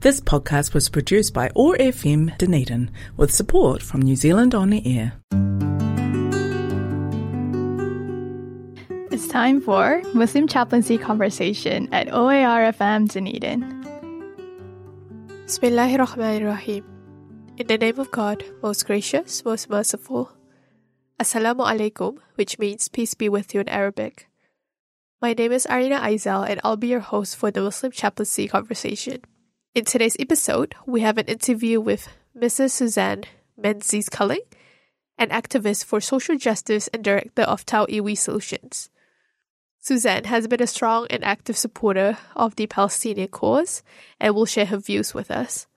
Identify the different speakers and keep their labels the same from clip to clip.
Speaker 1: This podcast was produced by OAR FM Dunedin with support from New Zealand On the Air.
Speaker 2: It's time for Muslim Chaplaincy Conversation at OAR FM Dunedin.
Speaker 3: Bismillahirrahmanirrahim. In the name of God, most gracious, most merciful. Assalamu alaikum, which means peace be with you in Arabic. My name is Arina Aizal and I'll be your host for the Muslim Chaplaincy Conversation. In today's episode, we have an interview with Mrs. Suzanne Menzies Culling, an activist for social justice and director of Tauiwi Solutions. Suzanne has been a strong and active supporter of the Palestinian cause and will share her views with us.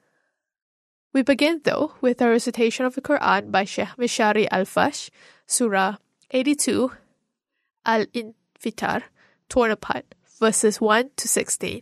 Speaker 3: We begin, though, with a recitation of the Quran by Sheikh Mishari Alafasy, Surah 82, Al Infitar, torn apart, verses 1 to 16.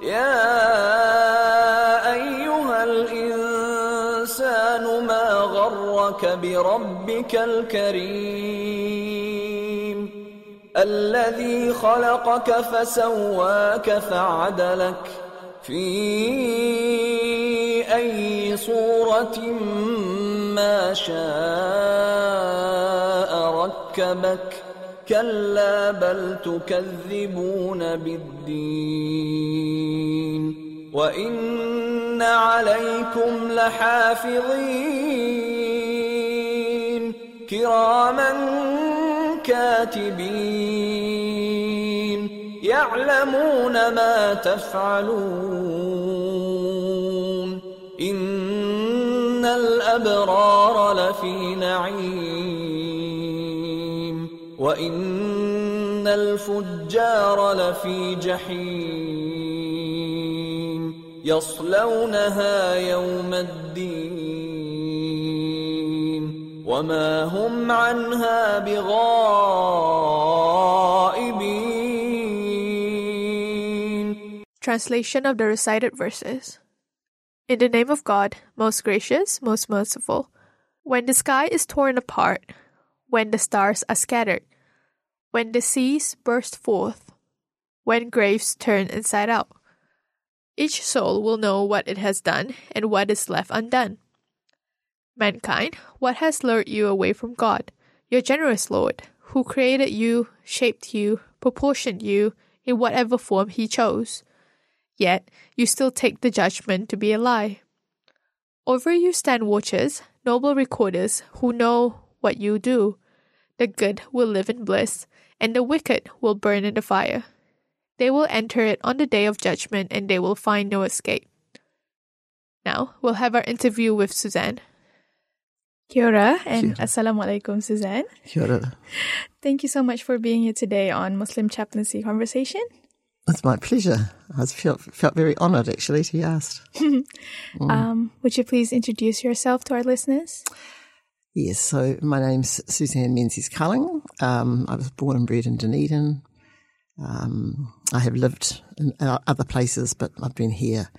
Speaker 4: يا أيها الإنسان ما غرك بربك الكريم الذي خلقك فسواك فعدلك في أي صورة ما شاء ركبك كلا بل تكذبون بالدين وإن عليكم لحافظين كراما كاتبين يعلمون ما تفعلون إن الأبرار لفي نعيم وإن الفجار لفي جحيم يصلونها يوم الدين وما هم عنها بغائبين
Speaker 3: Translation of the recited verses. In the name of God, most gracious, most merciful. When the sky is torn apart, when the stars are scattered, when the seas burst forth, when graves turn inside out. Each soul will know what it has done and what is left undone. Mankind, what has lured you away from God, your generous Lord, who created you, shaped you, proportioned you in whatever form He chose? Yet you still take the judgment to be a lie. Over you stand watchers, noble recorders, who know what you do. The good will live in bliss, and the wicked will burn in the fire. They will enter it on the day of judgment, and they will find no escape. Now we'll have our interview with Suzanne.
Speaker 2: Kia ora and
Speaker 5: Kia.
Speaker 2: Assalamu alaikum, Suzanne.
Speaker 5: Kia ora.
Speaker 2: Thank you so much for being here today on Muslim Chaplaincy Conversation.
Speaker 5: It's my pleasure. I felt, felt very honoured actually to be asked.
Speaker 2: Um, would you please introduce yourself to our listeners?
Speaker 5: Yes, so my name's Suzanne Menzies Culling. Um, I was born and bred in Dunedin. Um, I have lived in other places, but I've been here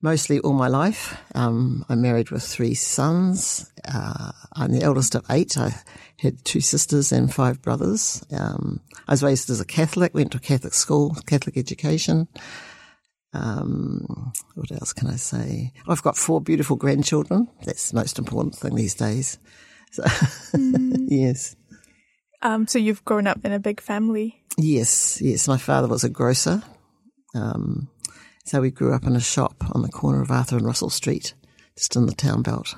Speaker 5: mostly all my life. Um, I'm married with three sons. Uh, I'm the eldest of eight. I had two sisters and five brothers. Um, I was raised as a Catholic, went to a Catholic school, Catholic education. Um, what else can I say? I've got four beautiful grandchildren. That's the most important thing these days. So, yes.
Speaker 2: Um, so you've grown up in a big family.
Speaker 5: Yes, yes. My father was a grocer. Um, so we grew up in a shop on the corner of Arthur and Russell Street, just in the town belt.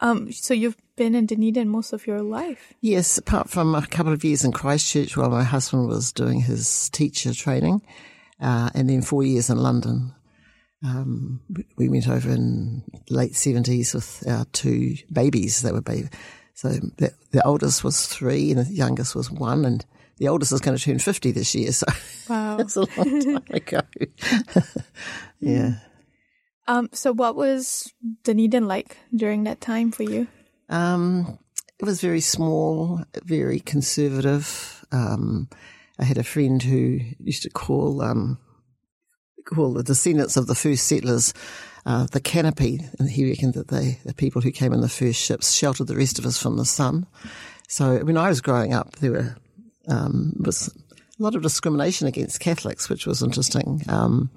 Speaker 2: Um, so you've been in Dunedin most of your life.
Speaker 5: Yes, apart from a couple of years in Christchurch while my husband was doing his teacher training, uh, and then four years in London. Um, we- we went over in late seventies with our two babies They were baby. So the, the oldest was three and the youngest was one, and the oldest is going to turn 50 this year, so
Speaker 3: Wow.
Speaker 5: that's a long time ago. yeah.
Speaker 3: Um, so what was Dunedin like during that time for you?
Speaker 5: Um, it was very small, very conservative. Um, I had a friend who used to call um, call the descendants of the first settlers uh, the canopy, and he reckoned that they, the people who came in the first ships, sheltered the rest of us from the sun. So when I was growing up, there were um, was a lot of discrimination against Catholics, which was interesting. Um,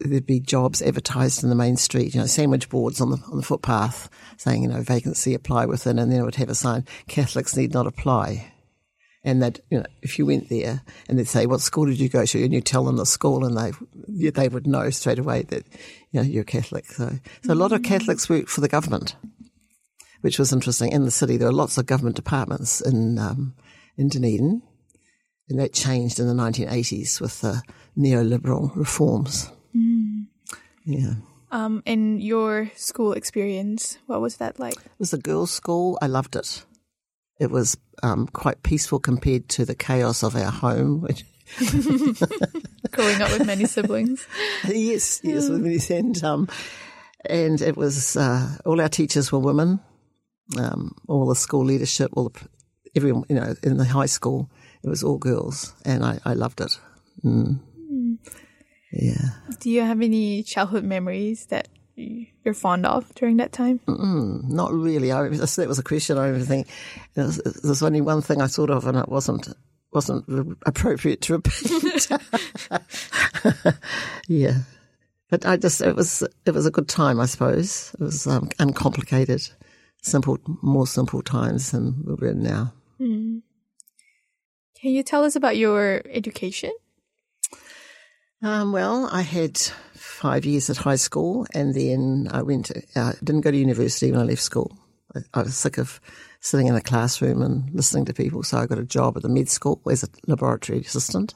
Speaker 5: there'd be jobs advertised in the main street, you know, sandwich boards on the on the footpath saying, you know, vacancy apply within, and then it would have a sign, Catholics need not apply. And that, you know, if you went there and they'd say, "What school did you go to?" and you tell them the school, and they they would know straight away that you know you're Catholic. So, so a lot of Catholics work for the government, which was interesting. In the city, there are lots of government departments in um, in Dunedin, and that changed in the 1980s with the neoliberal reforms. Yeah.
Speaker 3: Um, in your school experience, what was that like?
Speaker 5: It was a girls' school. I loved it. It was um, quite peaceful compared to the chaos of our home. Which,
Speaker 3: Growing up with many siblings.
Speaker 5: yes, yes, with me. And, um, and it was uh, all our teachers were women. Um, all the school leadership, all the everyone, you know, in the high school, it was all girls, and I, I loved it. Mm. Yeah.
Speaker 3: Do you have any childhood memories that you're fond of during that time?
Speaker 5: Not really. I, that was a question. I remember thinking there's, only one thing I thought of, and it wasn't wasn't appropriate to repeat. yeah, but I just it was it was a good time. I suppose it was um, uncomplicated, simple, more simple times than we're in now.
Speaker 3: Can you tell us about your education?
Speaker 5: Um, well, I had five years at high school, and then I went. To, uh, didn't go to university when I left school. I, I was sick of sitting in a classroom and listening to people, so I got a job at the med school as a laboratory assistant.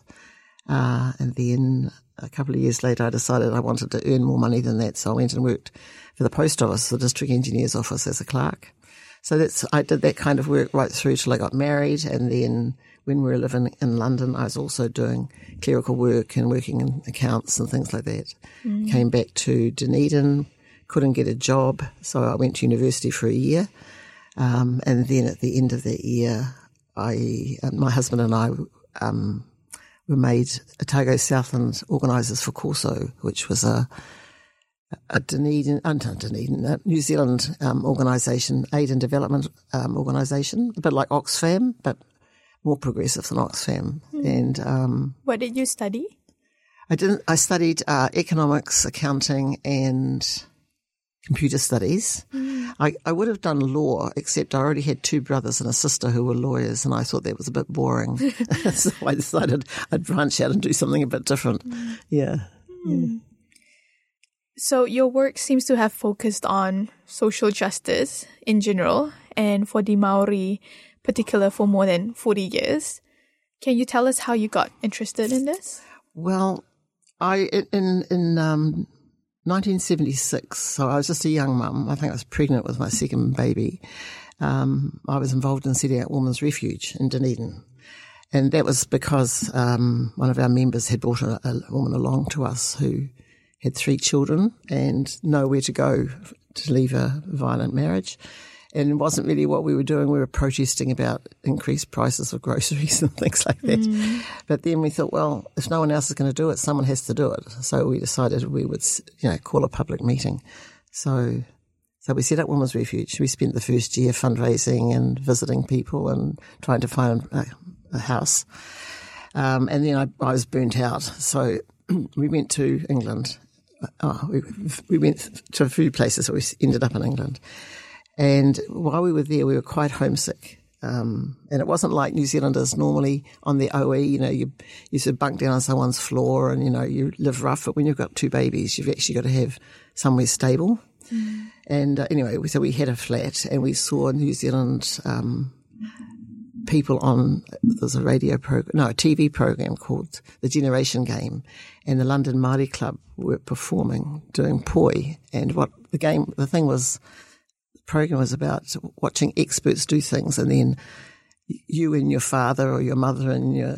Speaker 5: Uh, and then a couple of years later, I decided I wanted to earn more money than that, so I went and worked for the post office, the district engineer's office, as a clerk. So that's I did that kind of work right through till I got married, and then when we were living in London, I was also doing clerical work and working in accounts and things like that. Came back to Dunedin, couldn't get a job, so I went to university for a year, um, and then at the end of that year, I uh, my husband and I um, were made Otago Southland organisers for Corso, which was a a Dunedin, uh, not Dunedin, a New Zealand um, organisation, aid and development um, organisation, a bit like Oxfam, but more progressive than Oxfam. And um,
Speaker 3: What did you study?
Speaker 5: I didn't. I studied uh, economics, accounting, and computer studies. I, I would have done law, except I already had two brothers and a sister who were lawyers, and I thought that was a bit boring. so I decided I'd branch out and do something a bit different. Yeah.
Speaker 3: So your work seems to have focused on social justice in general and for the Maori particular for more than 40 years. Can you tell us how you got interested in this?
Speaker 5: Well, I in in um, 1976, so I was just a young mum. I think I was pregnant with my second baby. Um, I was involved in setting up Women's Refuge in Dunedin. And that was because um, one of our members had brought a, a woman along to us who had three children and nowhere to go to leave a violent marriage. And it wasn't really what we were doing. We were protesting about increased prices of groceries and things like that. But then we thought, well, if no one else is going to do it, someone has to do it. So we decided we would, you know, call a public meeting. So, so we set up Women's Refuge. We spent the first year fundraising and visiting people and trying to find a, a house. Um, and then I, I was burnt out. So we went to England. Oh, we, we went to a few places, but we ended up in England. And while we were there, we were quite homesick. Um, and it wasn't like New Zealanders normally on the OE, you know, you, you sort of bunk down on someone's floor and, you know, you live rough. But when you've got two babies, you've actually got to have somewhere stable. And uh, anyway, so we had a flat and we saw New Zealand um, people on, there's a radio program, no, a TV program called The Generation Game. And the London Māori Club were performing, doing poi. And what the game, the thing was, program was about watching experts do things and then you and your father or your mother and your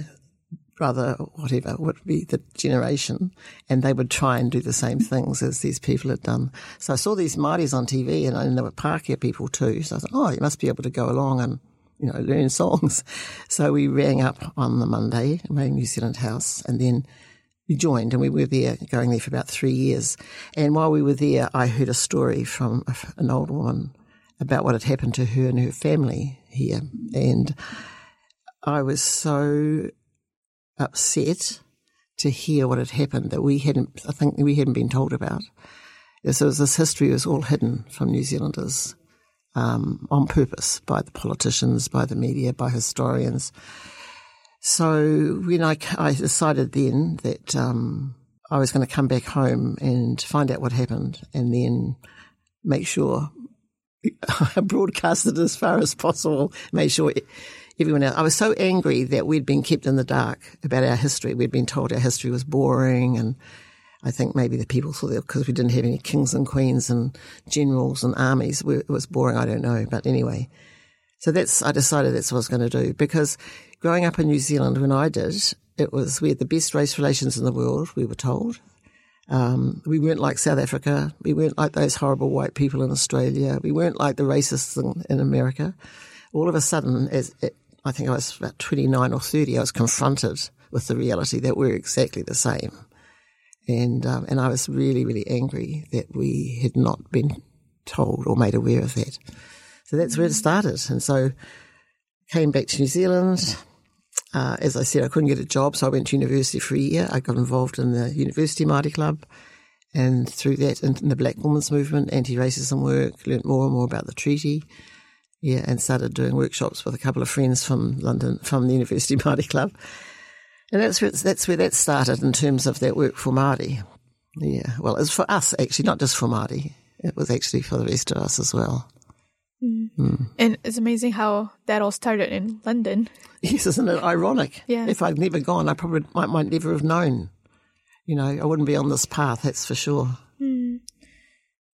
Speaker 5: brother or whatever would be the generation and they would try and do the same things as these people had done. So I saw these Māoris on TV and know were Pākehā people too. So I thought, oh, you must be able to go along and, you know, learn songs. So we rang up on the Monday, rang New Zealand House and then we joined and we were there, going there for about three years. And while we were there, I heard a story from an old woman about what had happened to her and her family here. And I was so upset to hear what had happened that we hadn't, I think we hadn't been told about. So this history was all hidden from New Zealanders um, on purpose by the politicians, by the media, by historians. So when I, I decided then that um, I was going to come back home and find out what happened and then make sure I broadcasted as far as possible, make sure everyone else. I was so angry that we'd been kept in the dark about our history. We'd been told our history was boring and I think maybe the people thought that because we didn't have any kings and queens and generals and armies, it was boring. I don't know. But anyway, so that's, I decided that's what I was going to do because growing up in New Zealand when I did, it was, we had the best race relations in the world, we were told. Um, we weren't like South Africa. We weren't like those horrible white people in Australia. We weren't like the racists in, in America. All of a sudden, as it, I think I was about 29 or 30, I was confronted with the reality that we're exactly the same. And, um, and I was really, really angry that we had not been told or made aware of that. So that's where it started. And so came back to New Zealand. Uh, as I said, I couldn't get a job, so I went to university for a year. I got involved in the University Māori Club, and through that, in the Black Women's Movement, anti-racism work, learnt more and more about the treaty. Yeah, and started doing workshops with a couple of friends from London, from the University Māori Club, and that's where that's where that started in terms of that work for Māori. Yeah, well, it's for us actually, not just for Māori. It was actually for the rest of us as well.
Speaker 3: Mm. Mm. And it's amazing how that all started in London.
Speaker 5: Yes, isn't it ironic?
Speaker 3: Yeah.
Speaker 5: If I'd never gone, I probably might, might never have known. You know, I wouldn't be on this path, that's for sure.
Speaker 3: Mm.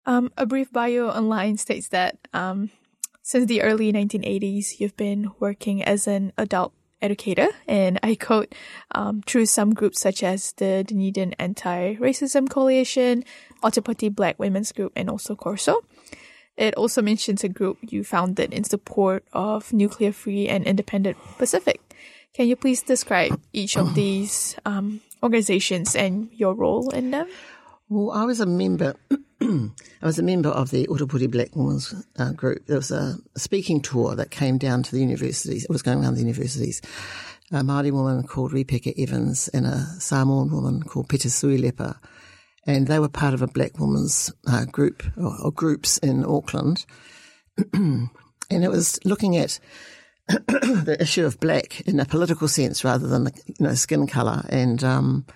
Speaker 3: Um, a brief bio online states that um, since the early 1980s, you've been working as an adult educator, and I quote, um, through some groups such as the Dunedin Anti-Racism Coalition, Otepoti Black Women's Group, and also Corso. It also mentions a group you founded in support of nuclear free and independent Pacific. Can you please describe each of these um, organizations and your role in them?
Speaker 5: Well, I was a member. I was a member of the Otepoti Black Women's uh, Group. There was a speaking tour that came down to the universities. It was going around the universities. A Māori woman called Rebecca Evans and a Samoan woman called Peta Suilepa and they were part of a black woman's uh, group or, or, groups in Auckland. and it was looking at the issue of black in a political sense rather than you know skin color. And um,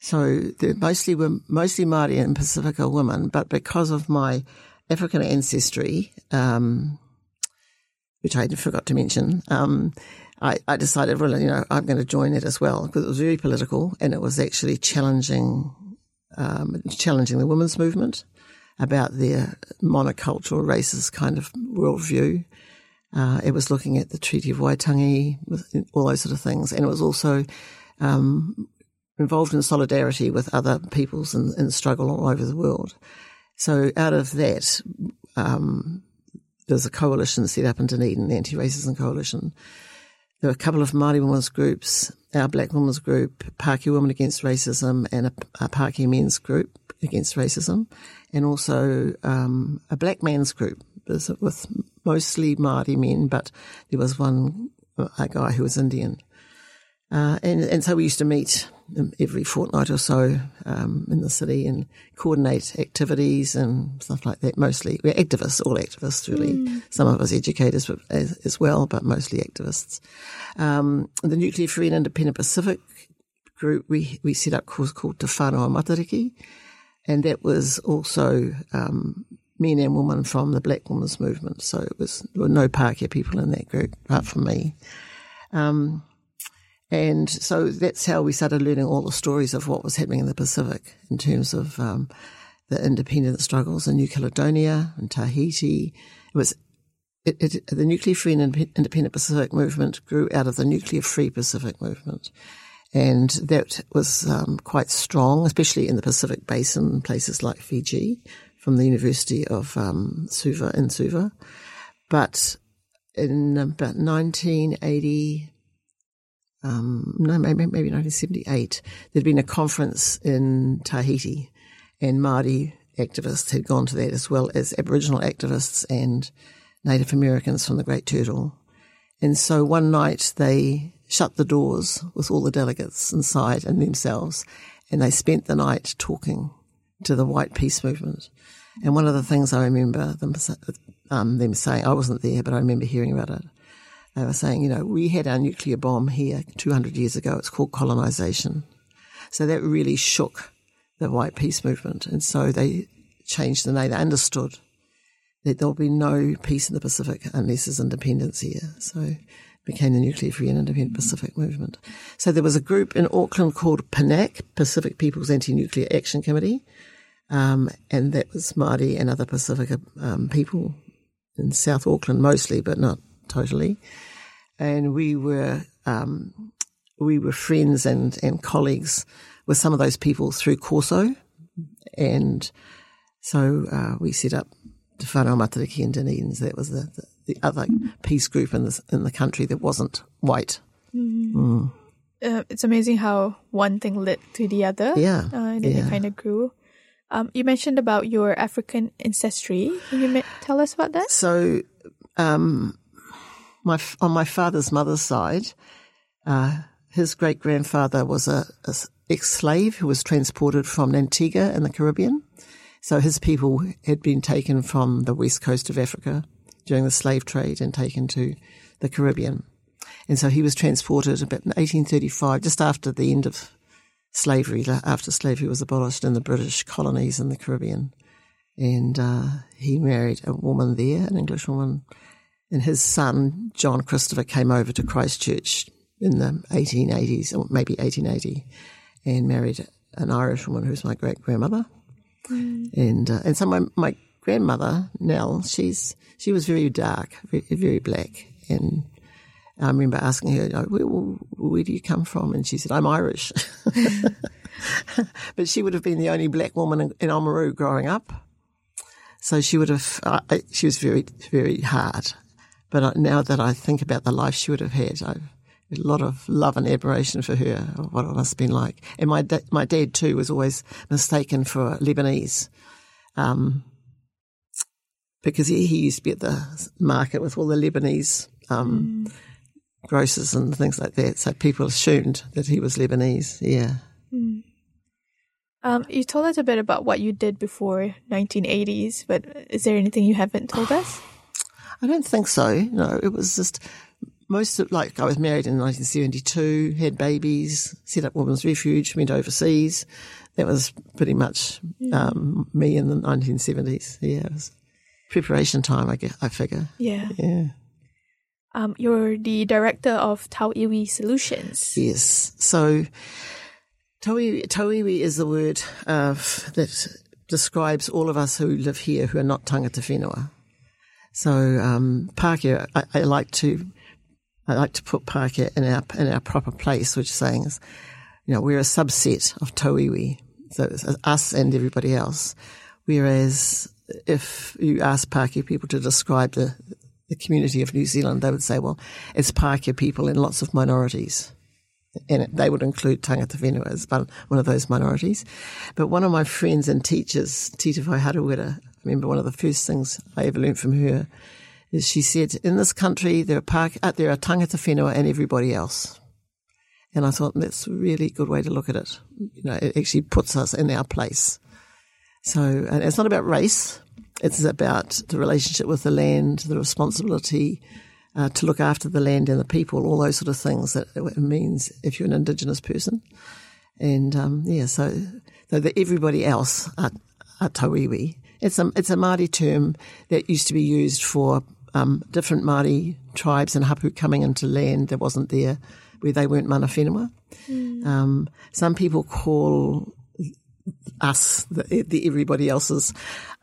Speaker 5: so they mostly were mostly Māori and Pacifica women, but because of my African ancestry, um, which I forgot to mention, um, I, I, decided, well, you know, I'm going to join it as well because it was very political and it was actually challenging um, challenging the women's movement about their monocultural racist kind of worldview. Uh, it was looking at the Treaty of Waitangi, all those sort of things, and it was also um, involved in solidarity with other peoples in, in struggle all over the world. So out of that, um, there's a coalition set up in Dunedin, the Anti-Racism Coalition. There were a couple of Māori women's groups our Black Women's Group, Pākehā Women Against Racism, and a, a Men's Group Against Racism, and also um, a Black Men's Group with mostly Māori men, but there was one a guy who was Indian. Uh, and, and so we used to meet every fortnight or so um, in the city and coordinate activities and stuff like that. Mostly we're activists, all activists really. Mm. Some of us educators but as, as, well, but mostly activists. Um, the Nuclear Free and Independent Pacific group we we set up course called Te Whanau Matariki, and that was also um, men and women from the Black Women's Movement. So it was there were no Pākehā people in that group apart from me. Um, and so that's how we started learning all the stories of what was happening in the Pacific in terms of um, the independence struggles in New Caledonia and Tahiti. It was it, it, the nuclear free and independent Pacific movement grew out of the nuclear free Pacific movement. And that was um, quite strong, especially in the Pacific Basin, places like Fiji, from the University of um, Suva in Suva. But in about 1980, um, no, maybe, maybe 1978, there'd been a conference in Tahiti, and Māori activists had gone to that as well as Aboriginal activists and Native Americans from the Great Turtle. And so one night they shut the doors with all the delegates inside and themselves, and they spent the night talking to the white peace movement. And one of the things I remember them, um, them saying, I wasn't there, but I remember hearing about it. They were saying, you know, we had our nuclear bomb here 200 years ago. It's called colonization. So that really shook the white peace movement. And so they changed the name. They understood that there'll be no peace in the Pacific unless there's independence here. So became the Nuclear Free and Independent Pacific Movement. So there was a group in Auckland called PANAC, Pacific People's Anti-Nuclear Action Committee, um, and that was Māori and other Pacific um, people in South Auckland mostly, but not totally. And we were um, we were friends and and colleagues with some of those people through Corso, and so uh, we set up Te Whanau Matariki and Dunedin's. That was the, the the other peace group in the, in the country that wasn't white.
Speaker 3: Mm. Mm. Uh, it's amazing how one thing led to the other.
Speaker 5: Yeah.
Speaker 3: Uh, and then
Speaker 5: yeah.
Speaker 3: it kind of grew. Um, you mentioned about your African ancestry. Can you ma- tell us about that?
Speaker 5: So, um, my on my father's mother's side, uh, his great grandfather was a, a ex-slave who was transported from Antigua in the Caribbean. So his people had been taken from the west coast of Africa during the slave trade and taken to the Caribbean. And so he was transported about in 1835, just after the end of slavery, after slavery was abolished in the British colonies in the Caribbean. And uh, he married a woman there, an English woman. And his son, John Christopher, came over to Christchurch in the 1880s, or maybe 1880, and married an Irish woman who's my great grandmother. Mm. And uh, and so my, my grandmother, Nell, she's she was very dark, very, very black, and I remember asking her, where, where, do you come from? And she said, I'm Irish. but she would have been the only black woman in, in Oamaru growing up. So she would have, uh, she was very, very hard. But now that I think about the life she would have had, I've a lot of love and admiration for her, what it must have been like. And my, da- my dad too was always mistaken for Lebanese. Um, because he, he, used to be at the market with all the Lebanese um, mm. grocers and things like that. So people assumed that he was Lebanese. Yeah.
Speaker 3: Mm. Um, you told us a bit about what you did before 1980s, but is there anything you haven't told us?
Speaker 5: I don't think so. No, it was just most of like I was married in 1972, had babies, set up women's refuge, went overseas. That was pretty much um, me in the 1970s. Yeah, it was preparation time, I guess, I figure.
Speaker 3: Yeah.
Speaker 5: Yeah.
Speaker 3: Um, you're the director of Tauiwi Solutions.
Speaker 5: Yes. So Tauiwi, Tauiwi is the word uh, that describes all of us who live here who are not tangata whenua. So um, Pākehā, I, I, like to I like to put Pākehā in our in our proper place, which is saying is, you know, we're a subset of Tauiwi, so it's us and everybody else. Whereas if you ask Pākehā people to describe the, the community of New Zealand, they would say, well, it's Pākehā people in lots of minorities. And they would include tangata whenua as one of those minorities. But one of my friends and teachers, Titewhai Harawira, remember one of the first things I ever learned from her is she said, in this country, there are, Pākehā, uh, there are tangata whenua and everybody else. And I thought that's a really good way to look at it. You know, it actually puts us in our place. So, it's not about race. It's about the relationship with the land, the responsibility uh, to look after the land and the people, all those sort of things that it means if you're an Indigenous person. And um, yeah, so, so that everybody else are, are tauiwi. It's a, it's a Māori term that used to be used for um, different Māori tribes and hapu coming into land that wasn't there, where they weren't mana whenua. Mm. Um, some people call us, the, the everybody else's,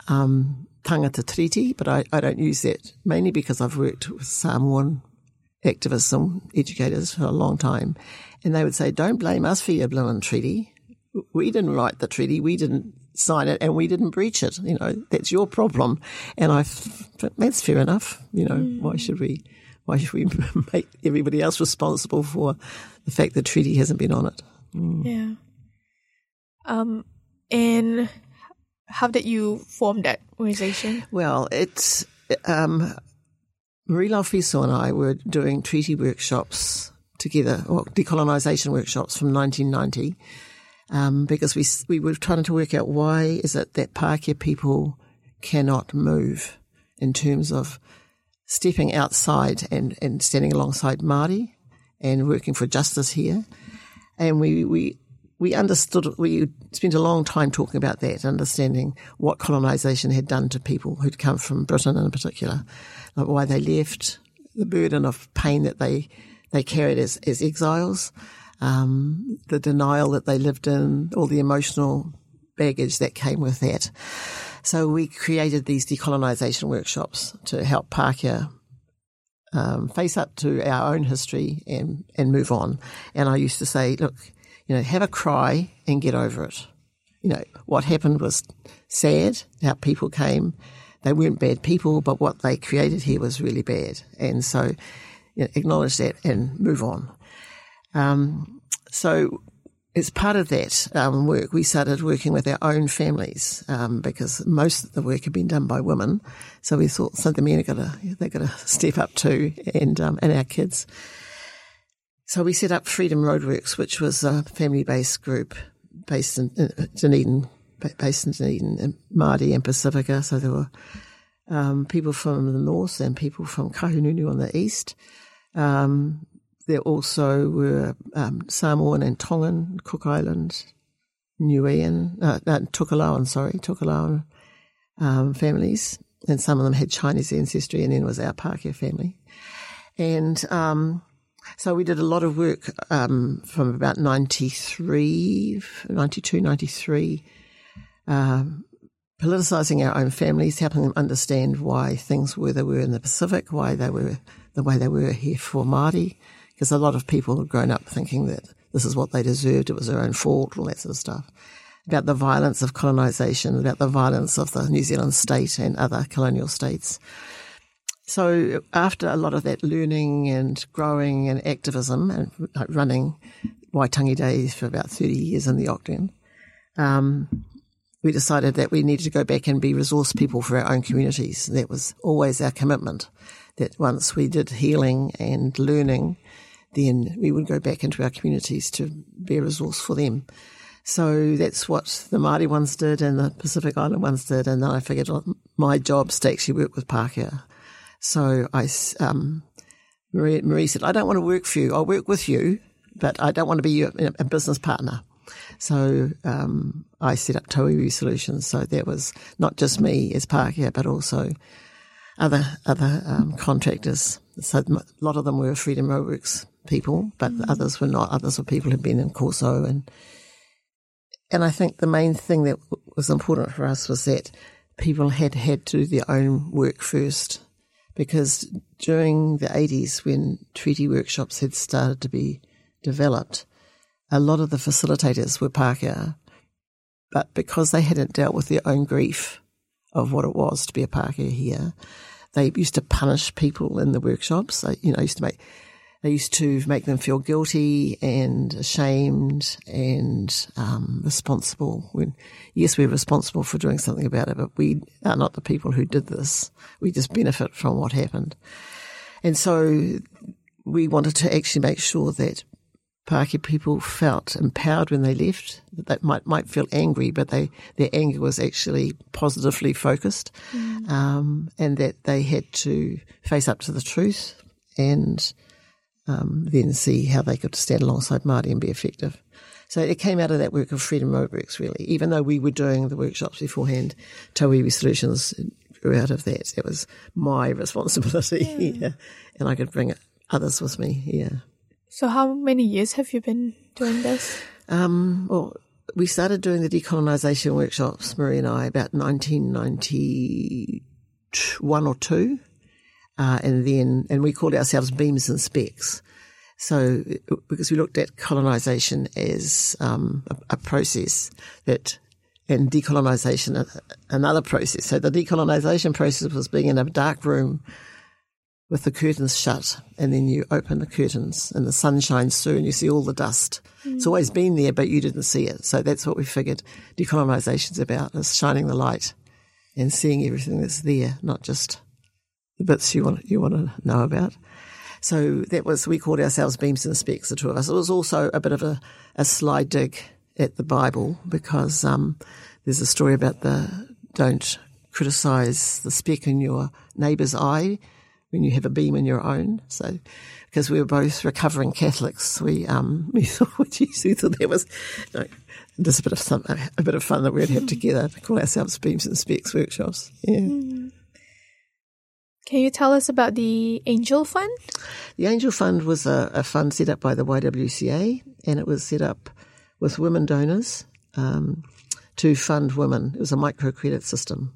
Speaker 5: um, tangata treaty, but I, I don't use that mainly because I've worked with Samoan activists and educators for a long time. And they would say, don't blame us for your blooming treaty. We didn't write the treaty. We didn't sign it and we didn't breach it. You know, that's your problem. And I, that's fair enough. You know, mm. why should we, why should we make everybody else responsible for the fact the treaty hasn't been on it?
Speaker 3: Mm. Yeah. Um, and how did you form that organization?
Speaker 5: Well, it's, um, Marie Laufiso and I were doing treaty workshops together, or decolonisation workshops from 1990, um, because we we were trying to work out why is it that Pākehā people cannot move in terms of stepping outside and, and standing alongside Māori and working for justice here. And we, we, we understood, we spent a long time talking about that, understanding what colonisation had done to people who'd come from Britain in particular, like why they left, the burden of pain that they, they carried as, as exiles, um, the denial that they lived in, all the emotional baggage that came with that. So we created these decolonisation workshops to help Pākehā um, face up to our own history and, and move on. And I used to say, look, you know, have a cry and get over it. You know, what happened was sad. Our people came. They weren't bad people, but what they created here was really bad. And so you know, acknowledge that and move on. Um, so as part of that um, work, we started working with our own families um, because most of the work had been done by women. So we thought, so the men are gonna they got to step up too, and um, and our kids. So we set up Freedom Roadworks, which was a family-based group based in, in Dunedin, based in Dunedin, Māori and Pacifica. So there were um, people from the north and people from Kahungunu on the east. Um, there also were um, Samoan and Tongan, Cook Island, Niuean, uh, uh, Tokelauan, sorry, Tokelauan um, families, and some of them had Chinese ancestry, and then was our Pākehā family. And um, so we did a lot of work um, from about 93, 92, 93, um, politicising our own families, helping them understand why things were they were in the Pacific, why they were the way they were here for Māori, because a lot of people had grown up thinking that this is what they deserved, it was their own fault, all that sort of stuff. About the violence of colonisation, about the violence of the New Zealand state and other colonial states. So after a lot of that learning and growing and activism and running Waitangi Days for about 30 years in the Octagon, um, we decided that we needed to go back and be resource people for our own communities. That was always our commitment. That once we did healing and learning, then we would go back into our communities to be a resource for them. So that's what the Māori ones did and the Pacific Island ones did. And then I figured my job's to actually work with Pākehā. So I, um, Marie, Marie, said, I don't want to work for you. I'll work with you, but I don't want to be a, business partner. So um, I set up Tauiwi Solutions. So that was not just me as Pākehā, but also other other um, contractors. So a lot of them were Freedom Roadworks people, but mm. others were not. Others were people who'd been in Corso and and I think the main thing that was important for us was that people had had to do their own work first because during the 80s when treaty workshops had started to be developed, a lot of the facilitators were Pākehā, but because they hadn't dealt with their own grief of what it was to be a Pākehā here, they used to punish people in the workshops. They, you know, used to make they used to make them feel guilty and ashamed and um, responsible. When yes, we're responsible for doing something about it, but we are not the people who did this. We just benefit from what happened, and so we wanted to actually make sure that Pākehā people felt empowered when they left. That they might might feel angry, but they their anger was actually positively focused, mm. um, and that they had to face up to the truth and um, then see how they could stand alongside Māori and be effective. So it came out of that work of Freedom Roadworks, really. Even though we were doing the workshops beforehand, Tauiwi Solutions grew out of that. It was my responsibility, yeah. yeah. and I could bring others with me. Yeah.
Speaker 3: So how many years have you been doing this?
Speaker 5: Um, well, we started doing the decolonisation workshops, Marie and I, about 1991 or two. Uh, and then, and we called ourselves Beams and Specks. So, because we looked at colonisation as um, a, a, process that, and decolonisation another process. So the decolonisation process was being in a dark room with the curtains shut, and then you open the curtains and the sun shines through, and you see all the dust. Mm. It's always been there, but you didn't see it. So that's what we figured is about: is shining the light and seeing everything that's there, not just the bits you want you want to know about. So that was we called ourselves Beams and Specks, the two of us. It was also a bit of a, a sly dig at the Bible because um, there's a story about the don't criticize the speck in your neighbour's eye when you have a beam in your own. So, because we were both recovering Catholics, we um, we thought, geez, we thought there was you know, just a bit of some, a bit of fun that we'd have together to call ourselves Beams and Specks workshops. Yeah. Mm.
Speaker 3: Can you tell us about the Angel Fund?
Speaker 5: The Angel Fund was a, a fund set up by the YWCA, and it was set up with women donors um, to fund women. It was a microcredit system.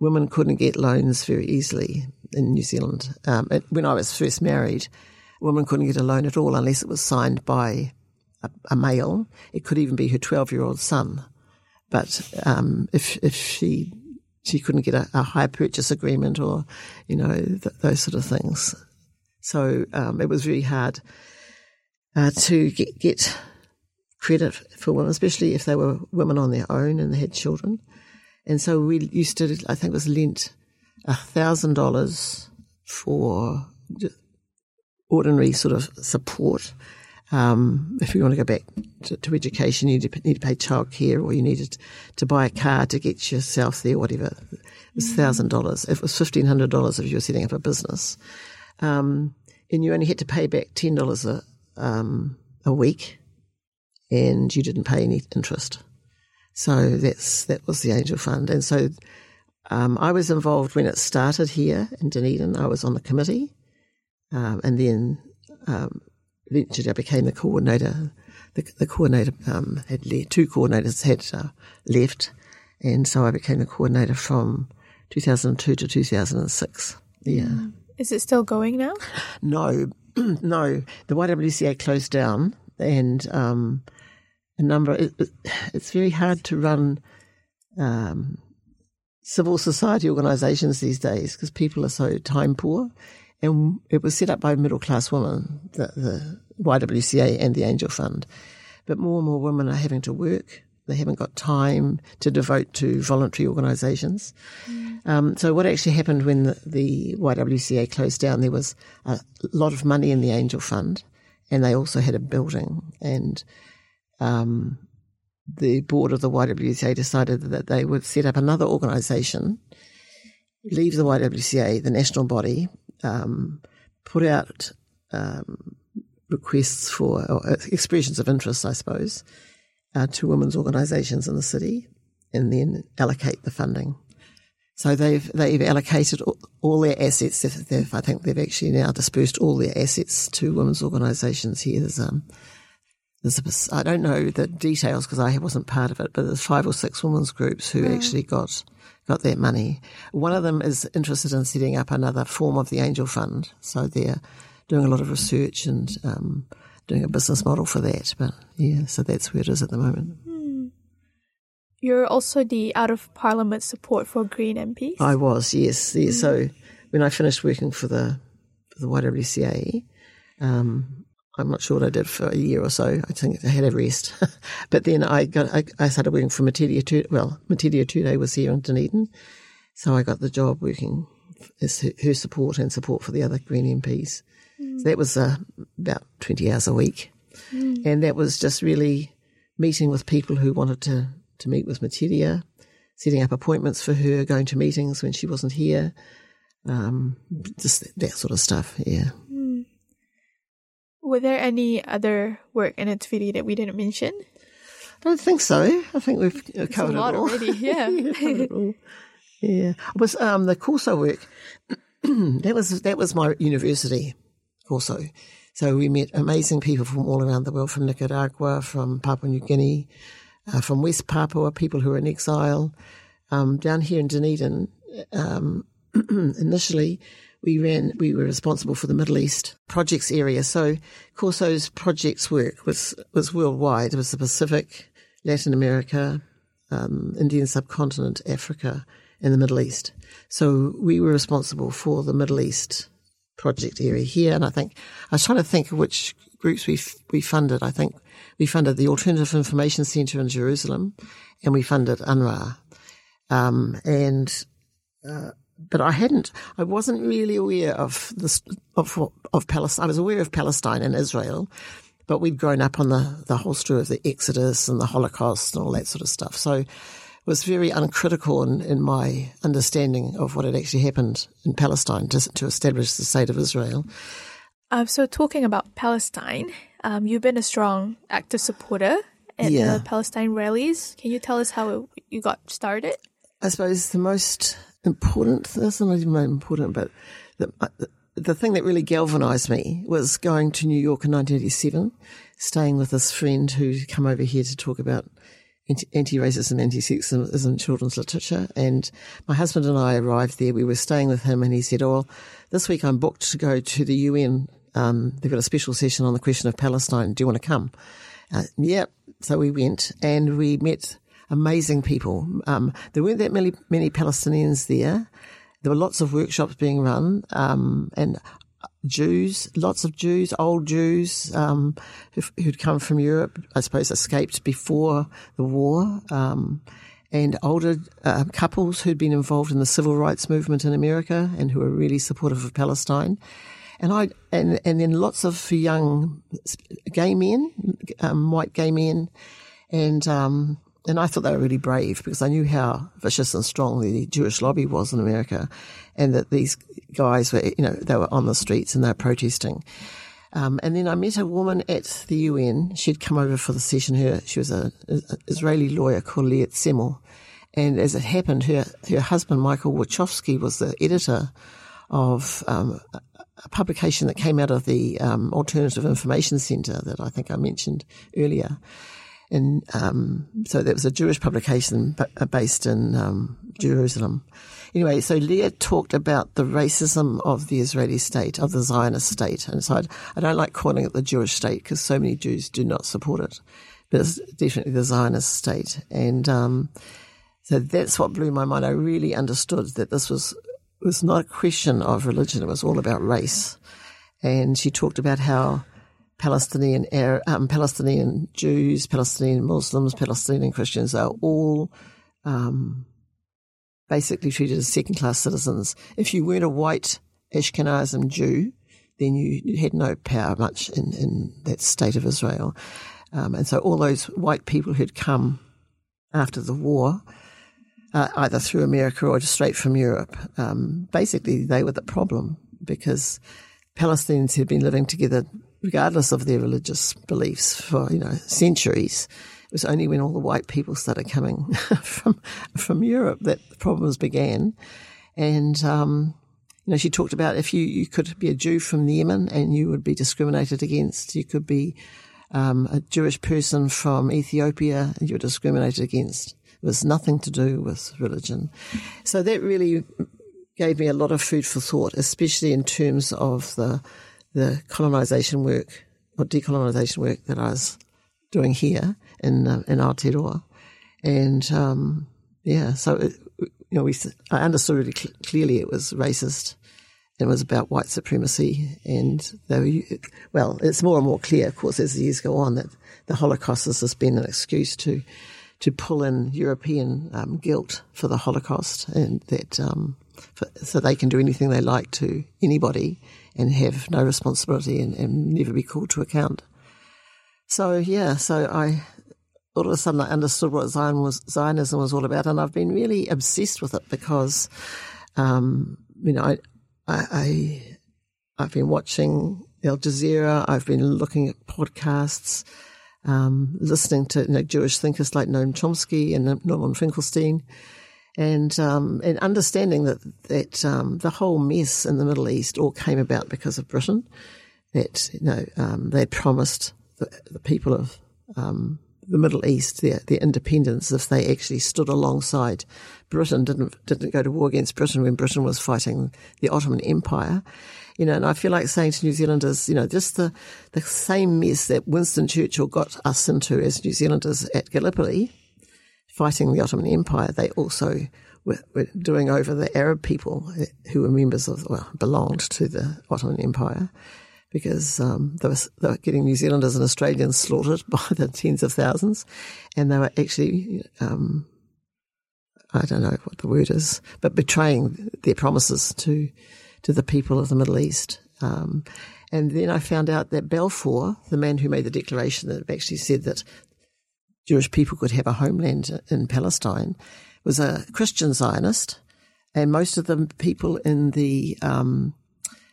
Speaker 5: Women couldn't get loans very easily in New Zealand. Um, it, when I was first married, women couldn't get a loan at all unless it was signed by a, a male. It could even be her 12 year old son. But um, if if she she couldn't get a, a purchase agreement or, you know, th- those sort of things. So um, it was really hard uh, to get, get credit for women, especially if they were women on their own and they had children. And so we used to, I think it was lent a thousand dollars for ordinary sort of support um, if you want to go back to, to, education, you need to pay childcare or you needed to buy a car to get yourself there, whatever. It was thousand dollars. It was fifteen hundred dollars if you were setting up a business, um, and you only had to pay back ten dollars a um, a week, and you didn't pay any interest. So that's that was the Angel Fund, and so um, I was involved when it started here in Dunedin. I was on the committee, um, and then um, eventually I became the coordinator. The, the coordinator um, had left, two coordinators had uh, left, and so I became the coordinator from 2002 to 2006. Yeah. Mm.
Speaker 3: Is it still going now?
Speaker 5: No, no. The YWCA closed down, and um, a number. It, it's very hard to run um, civil society organisations these days because people are so time poor and it was set up by middle class women, the, the YWCA and the Angel Fund. But more and more women are having to work. They haven't got time to devote to voluntary organisations. Mm. Um, so what actually happened when the, the, YWCA closed down? There was a lot of money in the Angel Fund, and they also had a building. And um, the board of the YWCA decided that they would set up another organisation, leave the YWCA, the national body, um, put out um, requests for uh, expressions of interest, I suppose, uh, to women's organisations in the city, and then allocate the funding. So they've they've allocated all their assets. They've, I think they've actually now dispersed all their assets to women's organisations here. There's um, there's a, I don't know the details because I wasn't part of it, but there's five or six women's groups who mm. actually got got that money. One of them is interested in setting up another form of the Angel Fund, so they're doing a lot of research and um, doing a business model for that. But yeah, so that's where it is at the moment. Hmm.
Speaker 3: You're also the out of parliament support for Green MPs.
Speaker 5: I was, yes. yes. Mm. So when I finished working for the for the YWCA, um, I'm not sure what I did for a year or so. I think I had a rest. but then I got, I, I started working for Metiria Tu, well, Metiria Turei was here in Dunedin. So I got the job working as her support and support for the other Green MPs. Mm. So that was uh, about 20 hours a week. Mm. And that was just really meeting with people who wanted to, to meet with Metiria, setting up appointments for her, going to meetings when she wasn't here, um, just that sort of stuff, yeah.
Speaker 3: Were there any other work in Ativiti that we didn't mention?
Speaker 5: I don't think so. I think we've it's covered
Speaker 3: a lot
Speaker 5: it all.
Speaker 3: already. Yeah.
Speaker 5: yeah, all. yeah. It was um, the Corso work. that was that was my university, Corso. So we met amazing people from all around the world, from Nicaragua, from Papua New Guinea, uh, from West Papua, people who are in exile. Um, down here in Dunedin, um, initially we ran, we were responsible for the Middle East projects area. So Corso's projects work was, was worldwide. It was the Pacific, Latin America, um, Indian subcontinent, Africa, and the Middle East. So we were responsible for the Middle East project area here. And I think I was trying to think of which groups we we funded. I think we funded the Alternative Information Centre in Jerusalem, and we funded UNRWA. Um, and uh, but I hadn't, I wasn't really aware of this of of Palestine. I was aware of Palestine and Israel, but we'd grown up on the the whole story of the Exodus and the Holocaust and all that sort of stuff. So it was very uncritical in, in my understanding of what had actually happened in Palestine to, to establish the state of Israel.
Speaker 3: Um, so, talking about Palestine, um, you've been a strong active supporter at
Speaker 5: Yeah.
Speaker 3: the Palestine rallies. Can you tell us how you got started?
Speaker 5: I suppose the most important, that's not even important, but the, the, the thing that really galvanized me was going to New York in 1987, staying with this friend who'd come over here to talk about anti- anti-racism, anti-sexism children's literature. And my husband and I arrived there. We were staying with him and he said, oh, this week I'm booked to go to the UN. Um, they've got a special session on the question of Palestine. Do you want to come? Uh, yep. So we went and we met amazing people. Um, there weren't that many, many Palestinians there. There were lots of workshops being run, um, and Jews, lots of Jews, old Jews, um, who'd come from Europe, I suppose escaped before the war, um, and older uh, couples who'd been involved in the civil rights movement in America and who were really supportive of Palestine. And I, and, and then lots of young gay men, um, white gay men, and, um, and I thought they were really brave because I knew how vicious and strong the Jewish lobby was in America and that these guys were, you know, they were on the streets and they were protesting. Um, and then I met a woman at the UN. She'd come over for the session. Her, she was a, a Israeli lawyer called Lea Tsemel. And as it happened, her, her husband, Michael Warschawski, was the editor of um, a- a publication that came out of the um, Alternative Information Centre that I think I mentioned earlier. And um, so that was a Jewish publication uh, based in um, Jerusalem. Anyway, so Leah talked about the racism of the Israeli state, of the Zionist state. And so I'd, I don't like calling it the Jewish state because so many Jews do not support it. But it's definitely the Zionist state. And um, so that's what blew my mind. I really understood that this was was not a question of religion; it was all about race. And she talked about how Palestinian um, Palestinian Jews, Palestinian Muslims, Palestinian Christians are all um, basically treated as second class citizens. If you weren't a white Ashkenazim Jew, then you had no power much in, in that state of Israel. Um, and so all those white people who'd come after the war, uh, either through America or just straight from Europe, um, basically they were the problem because Palestinians had been living together regardless of their religious beliefs for, you know, centuries. It was only when all the white people started coming from from Europe that the problems began. And um, you know, she talked about if you, you could be a Jew from Yemen and you would be discriminated against. You could be um, a Jewish person from Ethiopia and you're discriminated against. It was nothing to do with religion. So that really gave me a lot of food for thought, especially in terms of the the colonization work or decolonization work that I was doing here in uh, in Aotearoa. And um, yeah, so it, you know, we I understood really cl- clearly it was racist. It was about white supremacy, and they were, well, it's more and more clear, of course, as the years go on, that the Holocaust has just been an excuse to to pull in European um, guilt for the Holocaust, and that um, for, so they can do anything they like to anybody and have no responsibility and, and never be called to account. So yeah, so I all of a sudden I understood what Zion was, Zionism was all about, and I've been really obsessed with it because, um, you know, I, I, I I've been watching Al Jazeera. I've been looking at podcasts, um, listening to you know, Jewish thinkers like Noam Chomsky and Norman Finkelstein, and um, and understanding that that um, the whole mess in the Middle East all came about because of Britain. That you know um, they promised the, the people of um, the Middle East, their, their independence, if they actually stood alongside Britain, didn't didn't go to war against Britain when Britain was fighting the Ottoman Empire. You know, and I feel like saying to New Zealanders, you know, just the, the same mess that Winston Churchill got us into as New Zealanders at Gallipoli, fighting the Ottoman Empire, they also were, were doing over the Arab people who were members of, well, belonged to the Ottoman Empire because um, they, were, they, were, getting New Zealanders and Australians slaughtered by the tens of thousands, and they were actually, um, I don't know what the word is, but betraying their promises to to the people of the Middle East. Um, and then I found out that Balfour, the man who made the declaration that actually said that Jewish people could have a homeland in Palestine, was a Christian Zionist, and most of the people in the um,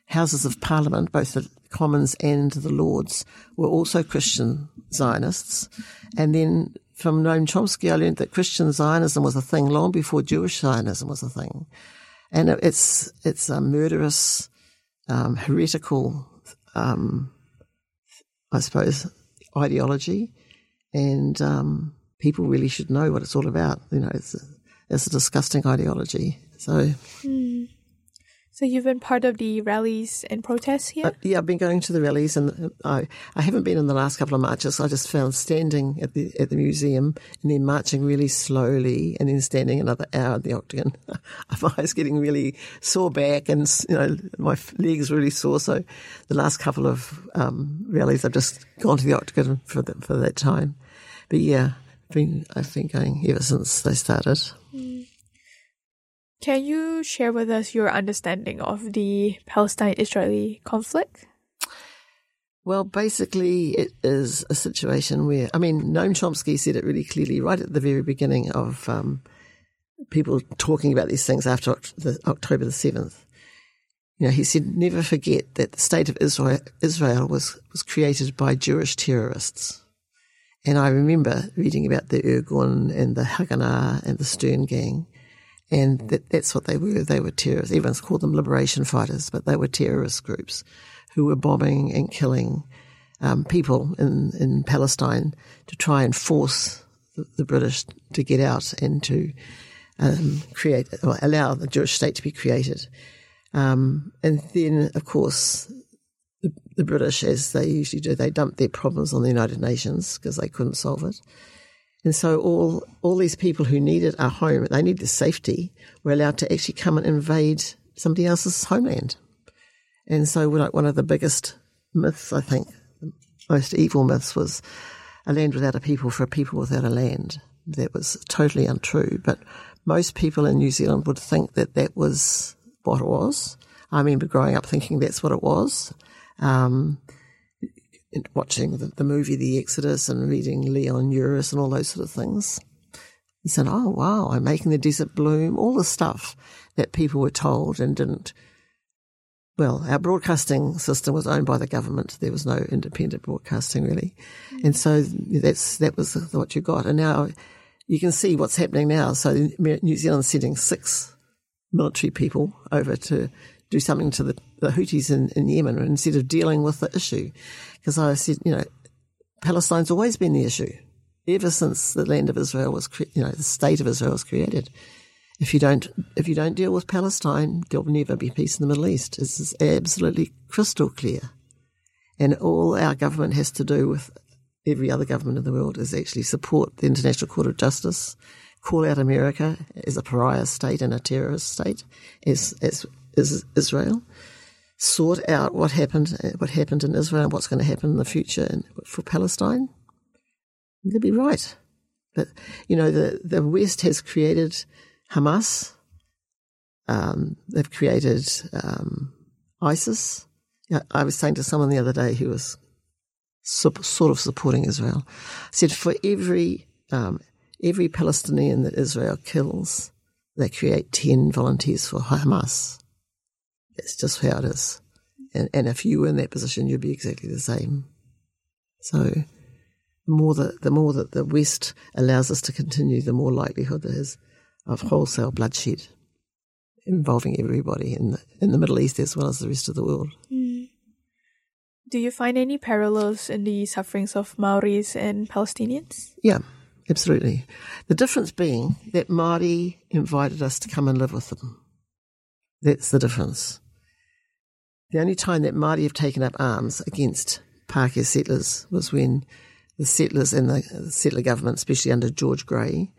Speaker 5: Houses of Parliament, both the Commons and the Lords were also Christian Zionists. And then from Noam Chomsky, I learned that Christian Zionism was a thing long before Jewish Zionism was a thing. And it's, it's a murderous, um, heretical, um, I suppose, ideology. And, um, people really should know what it's all about. You know, it's a, it's a disgusting ideology. So,
Speaker 3: mm. So you've been part of the rallies and protests here? Uh,
Speaker 5: yeah, I've been going to the rallies, and I I haven't been in the last couple of marches. I just found standing at the at the museum and then marching really slowly, and then standing another hour at the octagon. I was getting really sore back, and you know my legs really sore. So the last couple of um, rallies, I've just gone to the octagon for the, for that time. But yeah, I've been I've been going ever since they started.
Speaker 3: Can you share with us your understanding of the Palestine Israeli conflict?
Speaker 5: Well, basically, it is a situation where, I mean, Noam Chomsky said it really clearly right at the very beginning of um, people talking about these things after the, October the 7th. You know, he said, never forget that the state of Israel, Israel was, was created by Jewish terrorists. And I remember reading about the Irgun and the Haganah and the Stern Gang and that, that's what they were. They were terrorists. Everyone's called them liberation fighters, but they were terrorist groups who were bombing and killing um, people in, in Palestine to try and force the, the British to get out and to um, create, or allow the Jewish state to be created. Um, and then, of course, the, British, as they usually do, they dumped their problems on the United Nations because they couldn't solve it. And so all, all these people who needed a home, they needed safety, were allowed to actually come and invade somebody else's homeland. And so like one of the biggest myths, I think, most evil myths was a land without a people for a people without a land. That was totally untrue. But most people in New Zealand would think that that was what it was. I remember growing up thinking that's what it was. Um, watching the, the, movie The Exodus and reading Leon Uris and all those sort of things. He said, Oh, wow, I'm making the desert bloom, all the stuff that people were told and didn't. Well, our broadcasting system was owned by the government. There was no independent broadcasting really. And so that's, that was what you got. And now you can see what's happening now. So New Zealand's sending six military people over to do something to the, the Houthis in, in Yemen instead of dealing with the issue. Because I said, you know, Palestine's always been the issue ever since the land of Israel was, cre- you know, the state of Israel was created. If you don't, if you don't deal with Palestine, there'll never be peace in the Middle East. This is absolutely crystal clear. And all our government has to do with every other government in the world is actually support the International Court of Justice, call out America as a pariah state and a terrorist state, as, as Israel, sort out what happened, what happened in Israel and what's going to happen in the future for Palestine, they'd be right. But, you know, the, the West has created Hamas. Um, they've created um, ISIS. I was saying to someone the other day who was sort of supporting Israel, I said, for every um, every Palestinian that Israel kills, they create 10 volunteers for Hamas. It's just how it is. And, and if you were in that position, you'd be exactly the same. So the more that the more that the West allows us to continue, the more likelihood there is of wholesale bloodshed involving everybody in the, in the Middle East as well as the rest of the world.
Speaker 3: Mm. Do you find any parallels in the sufferings of Maoris and Palestinians?
Speaker 5: Yeah, absolutely. The difference being that Māori invited us to come and live with them. That's the difference. The only time that Māori have taken up arms against Pākehā settlers was when the settlers and the settler government, especially under George Grey,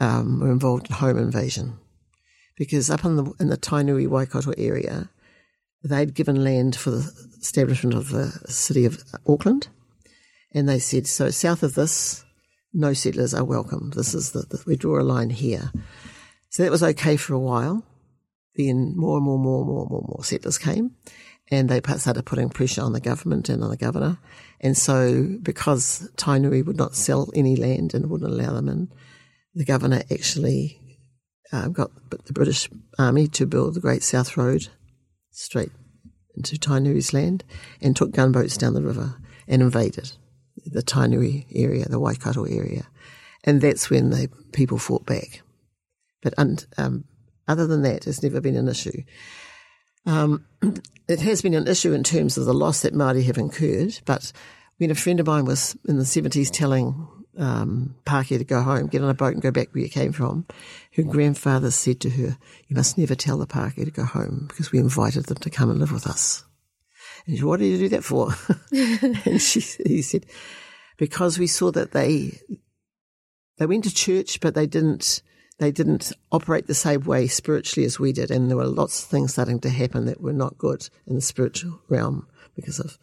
Speaker 5: um, were involved in home invasion. Because up in the, in the Tainui Waikato area, they'd given land for the establishment of the city of Auckland. And they said, so south of this, no settlers are welcome. This is the, the we draw a line here. So that was okay for a while. Then more and more, more, and more, more, more settlers came and they started putting pressure on the government and on the governor. And so because Tainui would not sell any land and wouldn't allow them in, the governor actually uh, got the British Army to build the Great South Road straight into Tainui's land and took gunboats down the river and invaded the Tainui area, the Waikato area. And that's when the people fought back. But um, other than that, it's never been an issue. Um, it has been an issue in terms of the loss that Māori have incurred, but when a friend of mine was in the 70s telling um, Pākehā to go home, get on a boat and go back where you came from, her grandfather said to her, you must never tell the Pākehā to go home because we invited them to come and live with us. And she said, what did you do that for? and she, he said, because we saw that they, they went to church, but they didn't, they didn't operate the same way spiritually as we did. And there were lots of things starting to happen that were not good in the spiritual realm because of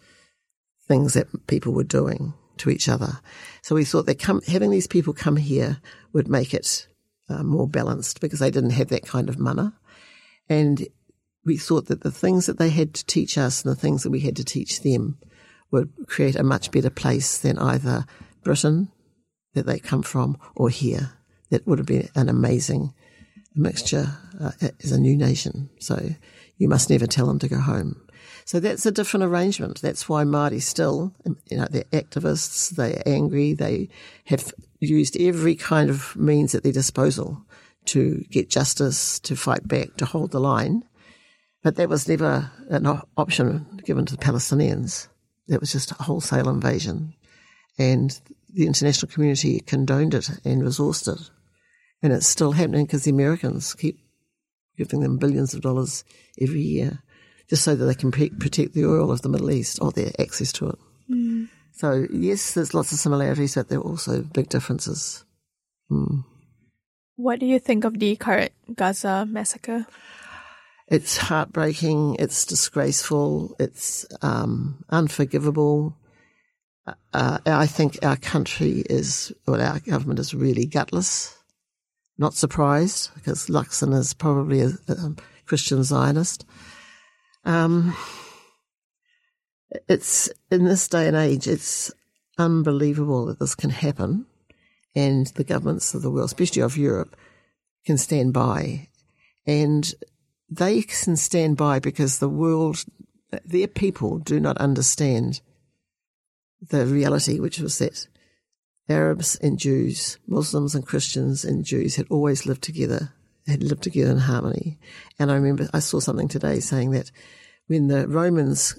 Speaker 5: things that people were doing to each other. So we thought that come, having these people come here would make it uh, more balanced because they didn't have that kind of mana. And we thought that the things that they had to teach us and the things that we had to teach them would create a much better place than either Britain that they come from or here. That would have been an amazing mixture uh, as a new nation. So you must never tell them to go home. So that's a different arrangement. That's why Māori still, you know, they're activists, they're angry, they have used every kind of means at their disposal to get justice, to fight back, to hold the line. But that was never an option given to the Palestinians. That was just a wholesale invasion. And the international community condoned it and resourced it. And it's still happening because the Americans keep giving them billions of dollars every year just so that they can protect the oil of the Middle East or their access to it. Mm. So, yes, there's lots of similarities, but there are also big differences. Mm.
Speaker 3: What do you think of the current Gaza massacre?
Speaker 5: It's heartbreaking, it's disgraceful, it's um, unforgivable. Uh, I think our country is, well, our government is really gutless. Not surprised, because Luxon is probably a, a Christian Zionist. Um, it's in this day and age, it's unbelievable that this can happen, and the governments of the world, especially of Europe, can stand by, and they can stand by because the world, their people, do not understand the reality, which was that Arabs and Jews, Muslims and Christians and Jews had always lived together had lived together in harmony. And I remember I saw something today saying that when the Romans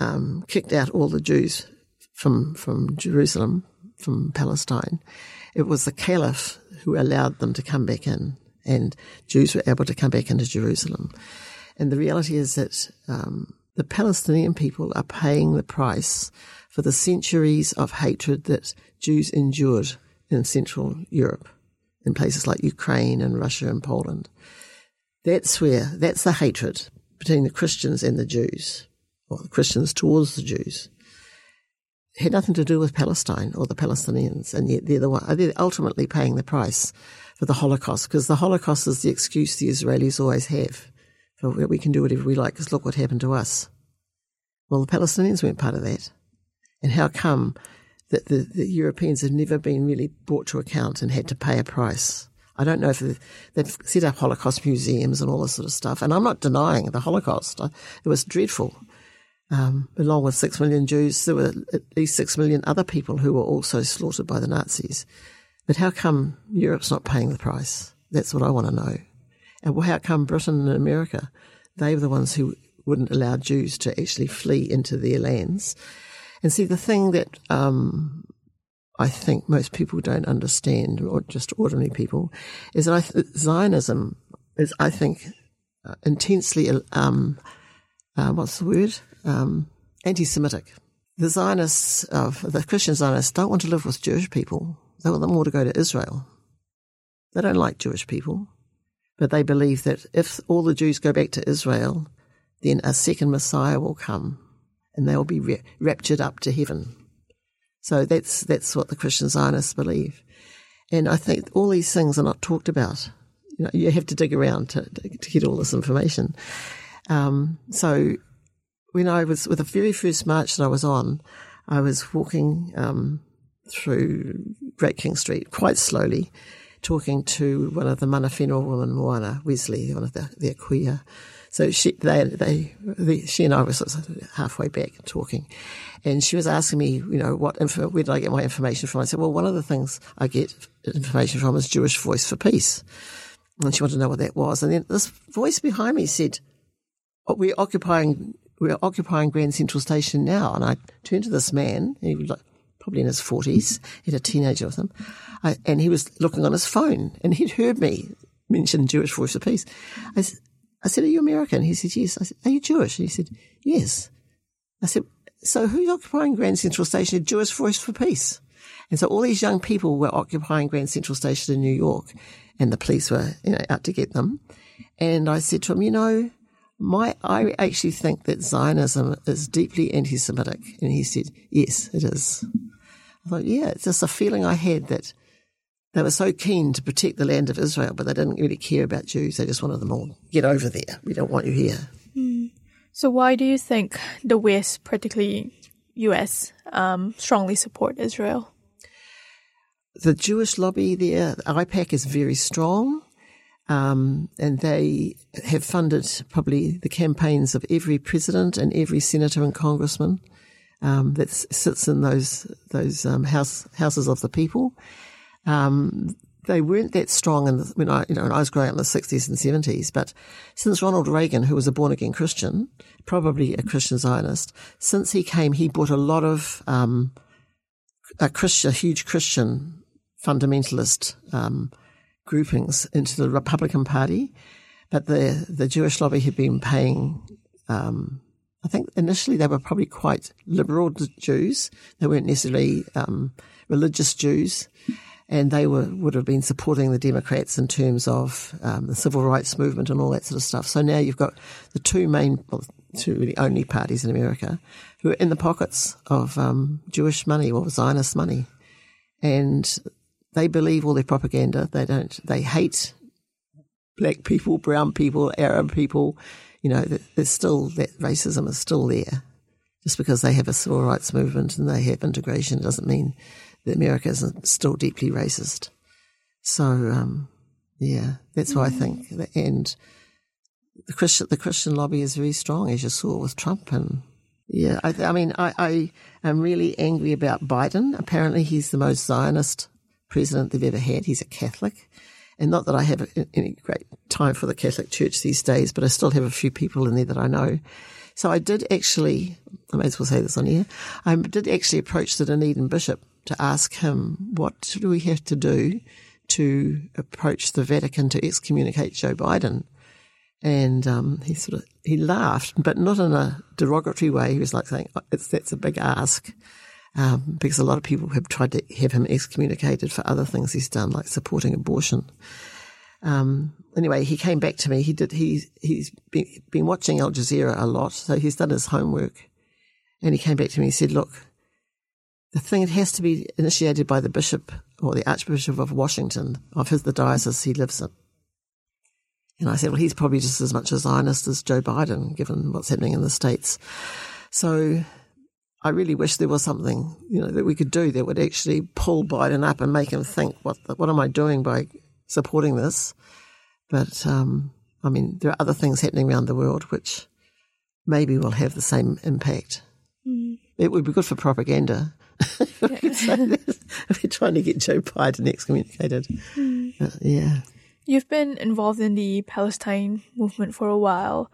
Speaker 5: um, kicked out all the Jews from from Jerusalem, from Palestine, it was the Caliph who allowed them to come back in, and Jews were able to come back into Jerusalem. And the reality is that um, the Palestinian people are paying the price for the centuries of hatred that Jews endured in Central Europe in places like Ukraine and Russia and Poland. That's where, that's the hatred between the Christians and the Jews, or the Christians towards the Jews. It had nothing to do with Palestine or the Palestinians, and yet they're the one, they're ultimately paying the price for the Holocaust, because the Holocaust is the excuse the Israelis always have for we can do whatever we like, because look what happened to us. Well, the Palestinians weren't part of that. And how come that the, the Europeans have never been really brought to account and had to pay a price. I don't know if they've, set up Holocaust museums and all this sort of stuff. And I'm not denying the Holocaust. it was dreadful. Um, along with six million Jews, there were at least six million other people who were also slaughtered by the Nazis. But how come Europe's not paying the price? That's what I want to know. And how come Britain and America, they were the ones who wouldn't allow Jews to actually flee into their lands. And see, the thing that um, I think most people don't understand, or just ordinary people, is that th- Zionism is, I think, uh, intensely, um, uh, what's the word? Um, anti-Semitic. The Zionists, of the Christian Zionists, don't want to live with Jewish people. They want them all to go to Israel. They don't like Jewish people, but they believe that if all the Jews go back to Israel, then a second Messiah will come and they will be ra- raptured up to heaven. So that's that's what the Christian Zionists believe, and I think all these things are not talked about. You know, you have to dig around to, to get all this information. Um, so when I was with the very first march that I was on, I was walking um, through Great King Street quite slowly, talking to one of the mana whenua women, Moana Wesley, one of the, the Akuia. So she, they, they, the, she and I were sort of halfway back talking, and she was asking me, you know, what info, where did I get my information from? I said, well, one of the things I get information from is Jewish Voice for Peace, and she wanted to know what that was. And then this voice behind me said, oh, "We're occupying, we're occupying Grand Central Station now." And I turned to this man, he was like probably in his forties, he had a teenager with him, I, and he was looking on his phone, and he'd heard me mention Jewish Voice for Peace. I I said, Are you American? He said, Yes. I said, Are you Jewish? He said, Yes. I said, So who's occupying Grand Central Station? A Jewish Voice for Peace. And so all these young people were occupying Grand Central Station in New York, and the police were, you know, out to get them. And I said to him, You know, my I actually think that Zionism is deeply anti-Semitic. And he said, Yes, it is. I thought, yeah, it's just a feeling I had that they were so keen to protect the land of Israel, but they didn't really care about Jews. They just wanted them all get over there. We don't want you here.
Speaker 3: Mm. So why do you think the West, particularly U.S., um, strongly support Israel?
Speaker 5: The Jewish lobby there, the AIPAC, is very strong. Um, and they have funded probably the campaigns of every president and every senator and congressman um, that sits in those those um, house, houses of the people. Um, they weren't that strong in the, when I, you know, when I was growing up in the 60s and 70s, but since Ronald Reagan, who was a born again Christian, probably a Christian Zionist, since he came, he brought a lot of, um, a Christian, a huge Christian fundamentalist, um, groupings into the Republican Party. But the, the Jewish lobby had been paying, um, I think initially they were probably quite liberal Jews. They weren't necessarily, um, religious Jews and they were, would have been supporting the Democrats in terms of um, the civil rights movement and all that sort of stuff. So now you've got the two main, well, two really only parties in America who are in the pockets of um, Jewish money or Zionist money, and they believe all their propaganda. They don't. They hate black people, brown people, Arab people. You know, there's still that racism is still there. Just because they have a civil rights movement and they have integration doesn't mean that America is still deeply racist. So, um, yeah, that's why I think. And the Christian, the Christian lobby is very strong, as you saw with Trump. And yeah, I, I mean, I, I am really angry about Biden. Apparently, he's the most Zionist president they've ever had. He's a Catholic. And not that I have any great time for the Catholic Church these days, but I still have a few people in there that I know. So I did actually, I may as well say this on here, I did actually approach the Dunedin Bishop to ask him what do we have to do to approach the Vatican to excommunicate Joe Biden. And um, he sort of he laughed, but not in a derogatory way. He was like saying, oh, "That's a big ask," um, because a lot of people have tried to have him excommunicated for other things he's done, like supporting abortion. Um, anyway, he came back to me. He did. He he's been, been watching Al Jazeera a lot, so he's done his homework. And he came back to me and said, "Look, the thing it has to be initiated by the bishop or the archbishop of Washington of his the diocese he lives in. And I said, well, he's probably just as much a Zionist as Joe Biden, given what's happening in the states. So I really wish there was something you know that we could do that would actually pull Biden up and make him think, what what am I doing by supporting this? But um, I mean, there are other things happening around the world which maybe will have the same impact. Mm. It would be good for propaganda we're trying to get Joe Biden excommunicated. Mm. Uh, yeah.
Speaker 3: You've been involved in the Palestine movement for a while.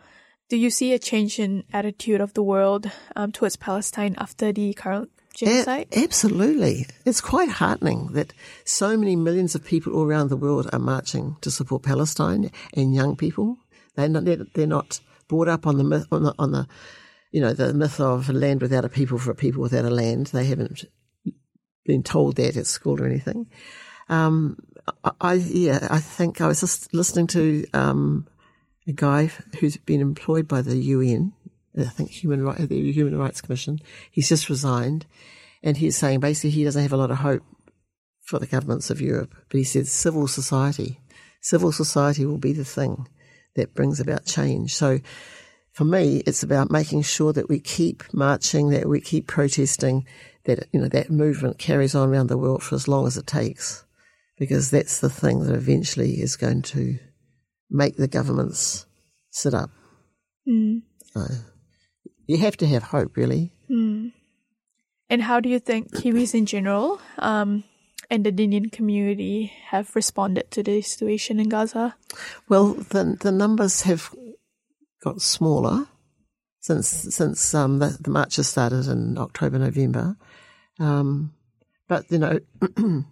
Speaker 3: Do you see a change in attitude of the world um, towards Palestine after the current genocide?
Speaker 5: A- absolutely. It's quite heartening that so many millions of people all around the world are marching to support Palestine and young people. They're not, they're not brought up on the on the, on the, you know, the myth of a land without a people for a people without a land. They haven't been told that at school or anything. Um, I, yeah, I think I was just listening to, um, a guy who's been employed by the UN, I think Human Rights, the Human Rights Commission. He's just resigned, and he's saying basically he doesn't have a lot of hope for the governments of Europe. But he said civil society, civil society will be the thing that brings about change. So. For me, it's about making sure that we keep marching, that we keep protesting, that you know that movement carries on around the world for as long as it takes, because that's the thing that eventually is going to make the governments sit up.
Speaker 3: Mm.
Speaker 5: So you have to have hope, really.
Speaker 3: Mm. And how do you think Kiwis in general um, and the Indian community have responded to the situation in Gaza?
Speaker 5: Well, the the numbers have got smaller since since um, the, the marches started in October November, um, but you know.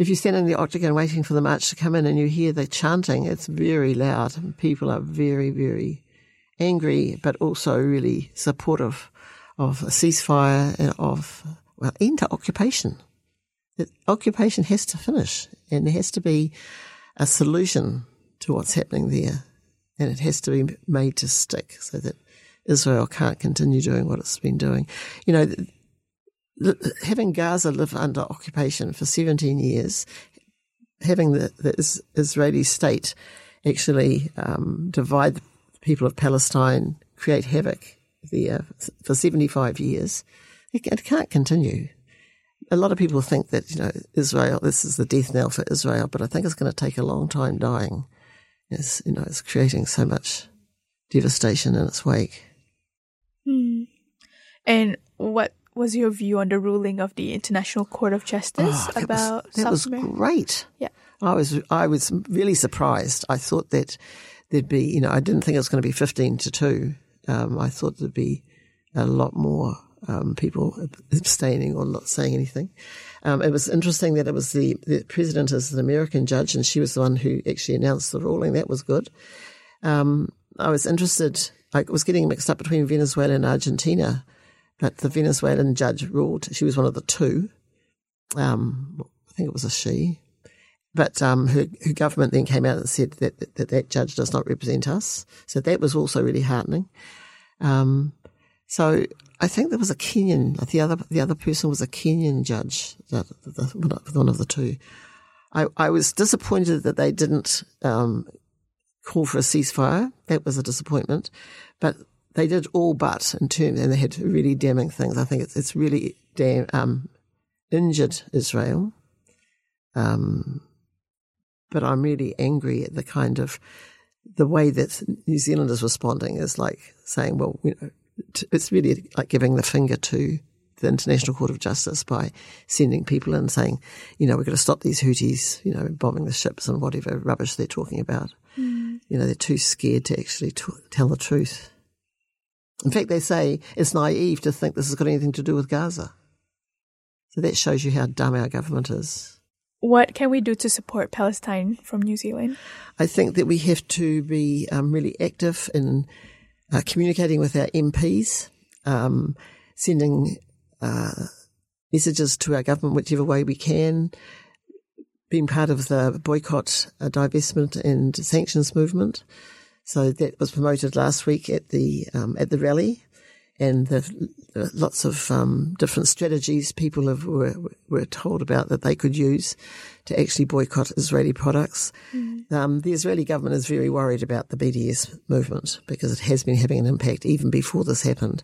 Speaker 5: if you stand in the octagon waiting for the march to come in and you hear the chanting, it's very loud and people are very, very angry, but also really supportive of a ceasefire and of, well, end to occupation. The occupation has to finish and there has to be a solution to what's happening there. And it has to be made to stick so that Israel can't continue doing what it's been doing. You know, having Gaza live under occupation for 17 years, having the, the Israeli state actually um, divide the people of Palestine, create havoc there for 75 years, it, it can't continue. A lot of people think that, you know, Israel, this is the death knell for Israel, but I think it's going to take a long time dying. It's, you know, it's creating so much devastation in its wake.
Speaker 3: Hmm. And what was your view on the ruling of the International Court of Justice
Speaker 5: oh, that
Speaker 3: about
Speaker 5: was, that
Speaker 3: South
Speaker 5: was
Speaker 3: America?
Speaker 5: great.
Speaker 3: Yeah,
Speaker 5: I was I was really surprised. I thought that there'd be you know I didn't think it was going to be fifteen to two. Um, I thought there'd be a lot more um, people abstaining or not saying anything. Um, it was interesting that it was the, the president is an American judge, and she was the one who actually announced the ruling. That was good. Um, I was interested. I was getting mixed up between Venezuela and Argentina but the Venezuelan judge ruled she was one of the two. Um, I think it was a she. But um, her, her, government then came out and said that, that, that that judge does not represent us. So that was also really heartening. Um, so I think there was a Kenyan. The other the other person was a Kenyan judge, the, one of the two. I, I was disappointed that they didn't um, call for a ceasefire. That was a disappointment. But they did all but in terms, and they had really damning things. I think it's, it's really damn, um, injured Israel. Um, but I'm really angry at the kind of, the way that New Zealand is responding is like saying, well, you know, it's really like giving the finger to the International Court of Justice by sending people in saying, you know, we're going to stop these Houthis, you know, bombing the ships and whatever rubbish they're talking about. Mm. You know, they're too scared to actually t- tell the truth. In fact, they say it's naive to think this has got anything to do with Gaza. So that shows you how dumb our government is.
Speaker 3: What can we do to support Palestine from New Zealand?
Speaker 5: I think that we have to be um, really active in uh, communicating with our MPs, um, sending uh, messages to our government whichever way we can, being part of the boycott, uh, divestment, and sanctions movement. So that was promoted last week at the um, at the rally, and the, lots of um, different strategies people have, were were told about that they could use to actually boycott Israeli products. Mm. Um, the Israeli government is very worried about the BDS movement because it has been having an impact even before this happened.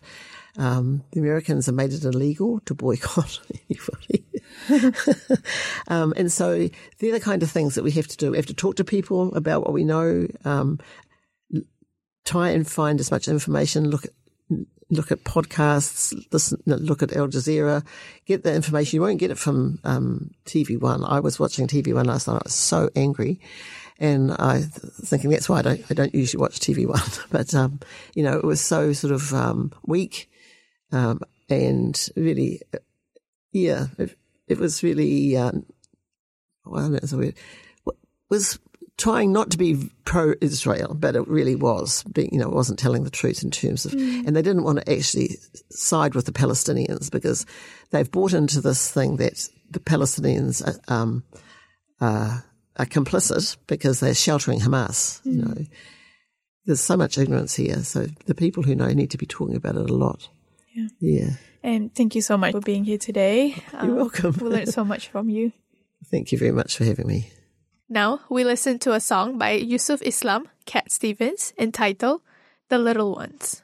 Speaker 5: Um, the Americans have made it illegal to boycott anybody. um, and so they're the kind of things that we have to do. We have to talk to people about what we know, um, try and find as much information. Look at look at podcasts, listen, look at Al Jazeera, get the information. You won't get it from um, TV One. I was watching TV One last night. I was so angry, and I thinking that's why I don't I don't usually watch TV One, but um, you know it was so sort of um, weak, um, and really, yeah, it, it was really um, well, that's weird, was trying not to be pro-Israel, but it really was. Being, you know, it wasn't telling the truth in terms of, mm. and they didn't want to actually side with the Palestinians because they've bought into this thing that the Palestinians um, uh, are complicit because they're sheltering Hamas. Mm. You know, there's so much ignorance here. So the people who know need to be talking about it a lot.
Speaker 3: Yeah.
Speaker 5: Yeah.
Speaker 3: And thank you so much for being here today.
Speaker 5: You're um, welcome.
Speaker 3: we learned so much from you.
Speaker 5: Thank you very much for having me.
Speaker 6: Now we listen to a song by Yusuf Islam, Cat Stevens, entitled The Little Ones.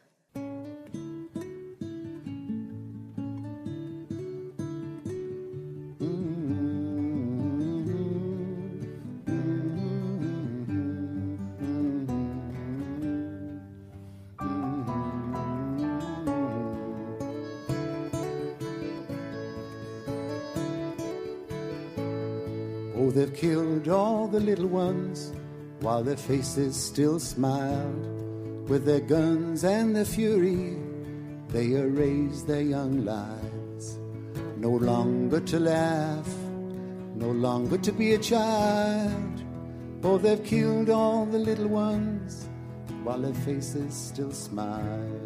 Speaker 7: The little ones while their faces still smiled. With their guns and their fury, they erased their young lives. No longer to laugh, no longer to be a child. Oh, they've killed all the little ones while their faces still smile.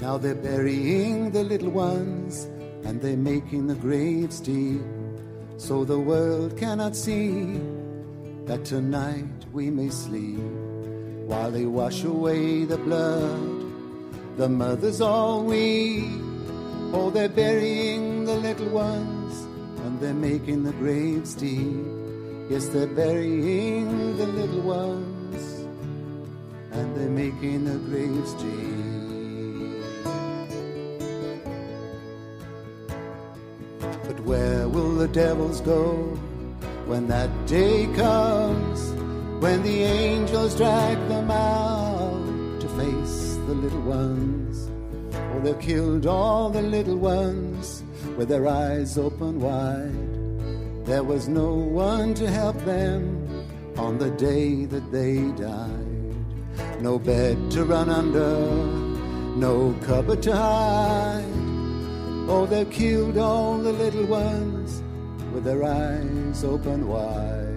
Speaker 7: Now they're burying the little ones and they're making the graves deep so the world cannot see that tonight we may sleep while they wash away the blood. The mothers all weep. Oh, they're burying the little ones and they're making the graves deep. Yes, they're burying the little ones and they're making the graves deep. The devils go when that day comes? When the angels drag them out to face the little ones? Oh, they've killed all the little ones with their eyes open wide. There was no one to help them on the day that they died. No bed to run under, no cupboard to hide. Oh, they've killed all the little ones with their eyes open wide.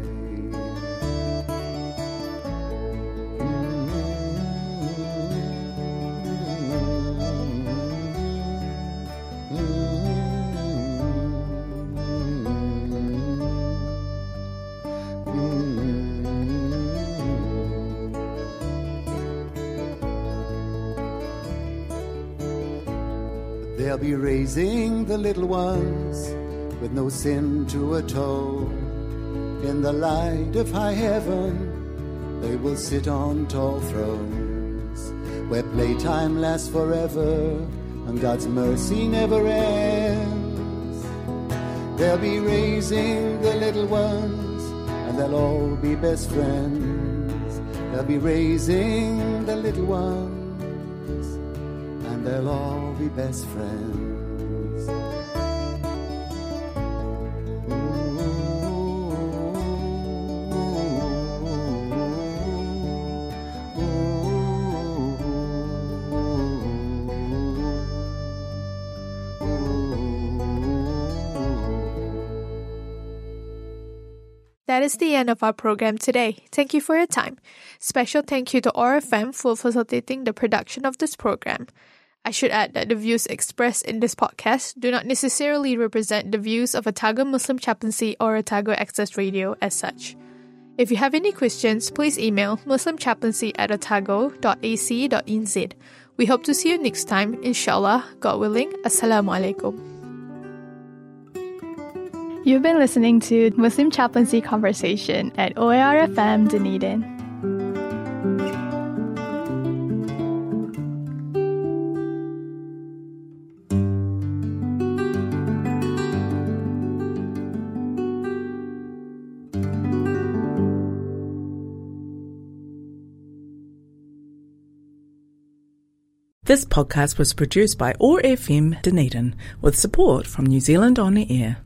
Speaker 7: They'll be raising the little ones with no sin to atone. In the light of high heaven, they will sit on tall thrones where playtime lasts forever and God's mercy never ends. They'll be raising the little ones and they'll all be best friends. They'll be raising the little ones and they'll all be best friends.
Speaker 6: That is the end of our program today. Thank you for your time. Special thank you to OAR FM for facilitating the production of this program. I should add that the views expressed in this podcast do not necessarily represent the views of Otago Muslim Chaplaincy or Otago Access Radio as such. If you have any questions, please email muslimchaplaincy at otago.ac.nz. We hope to see you next time, inshallah, God willing. Assalamu alaikum.
Speaker 3: You've been listening to Muslim Chaplaincy Conversation at OARFM Dunedin.
Speaker 1: This podcast was produced by OAR FM Dunedin with support from New Zealand On the Air.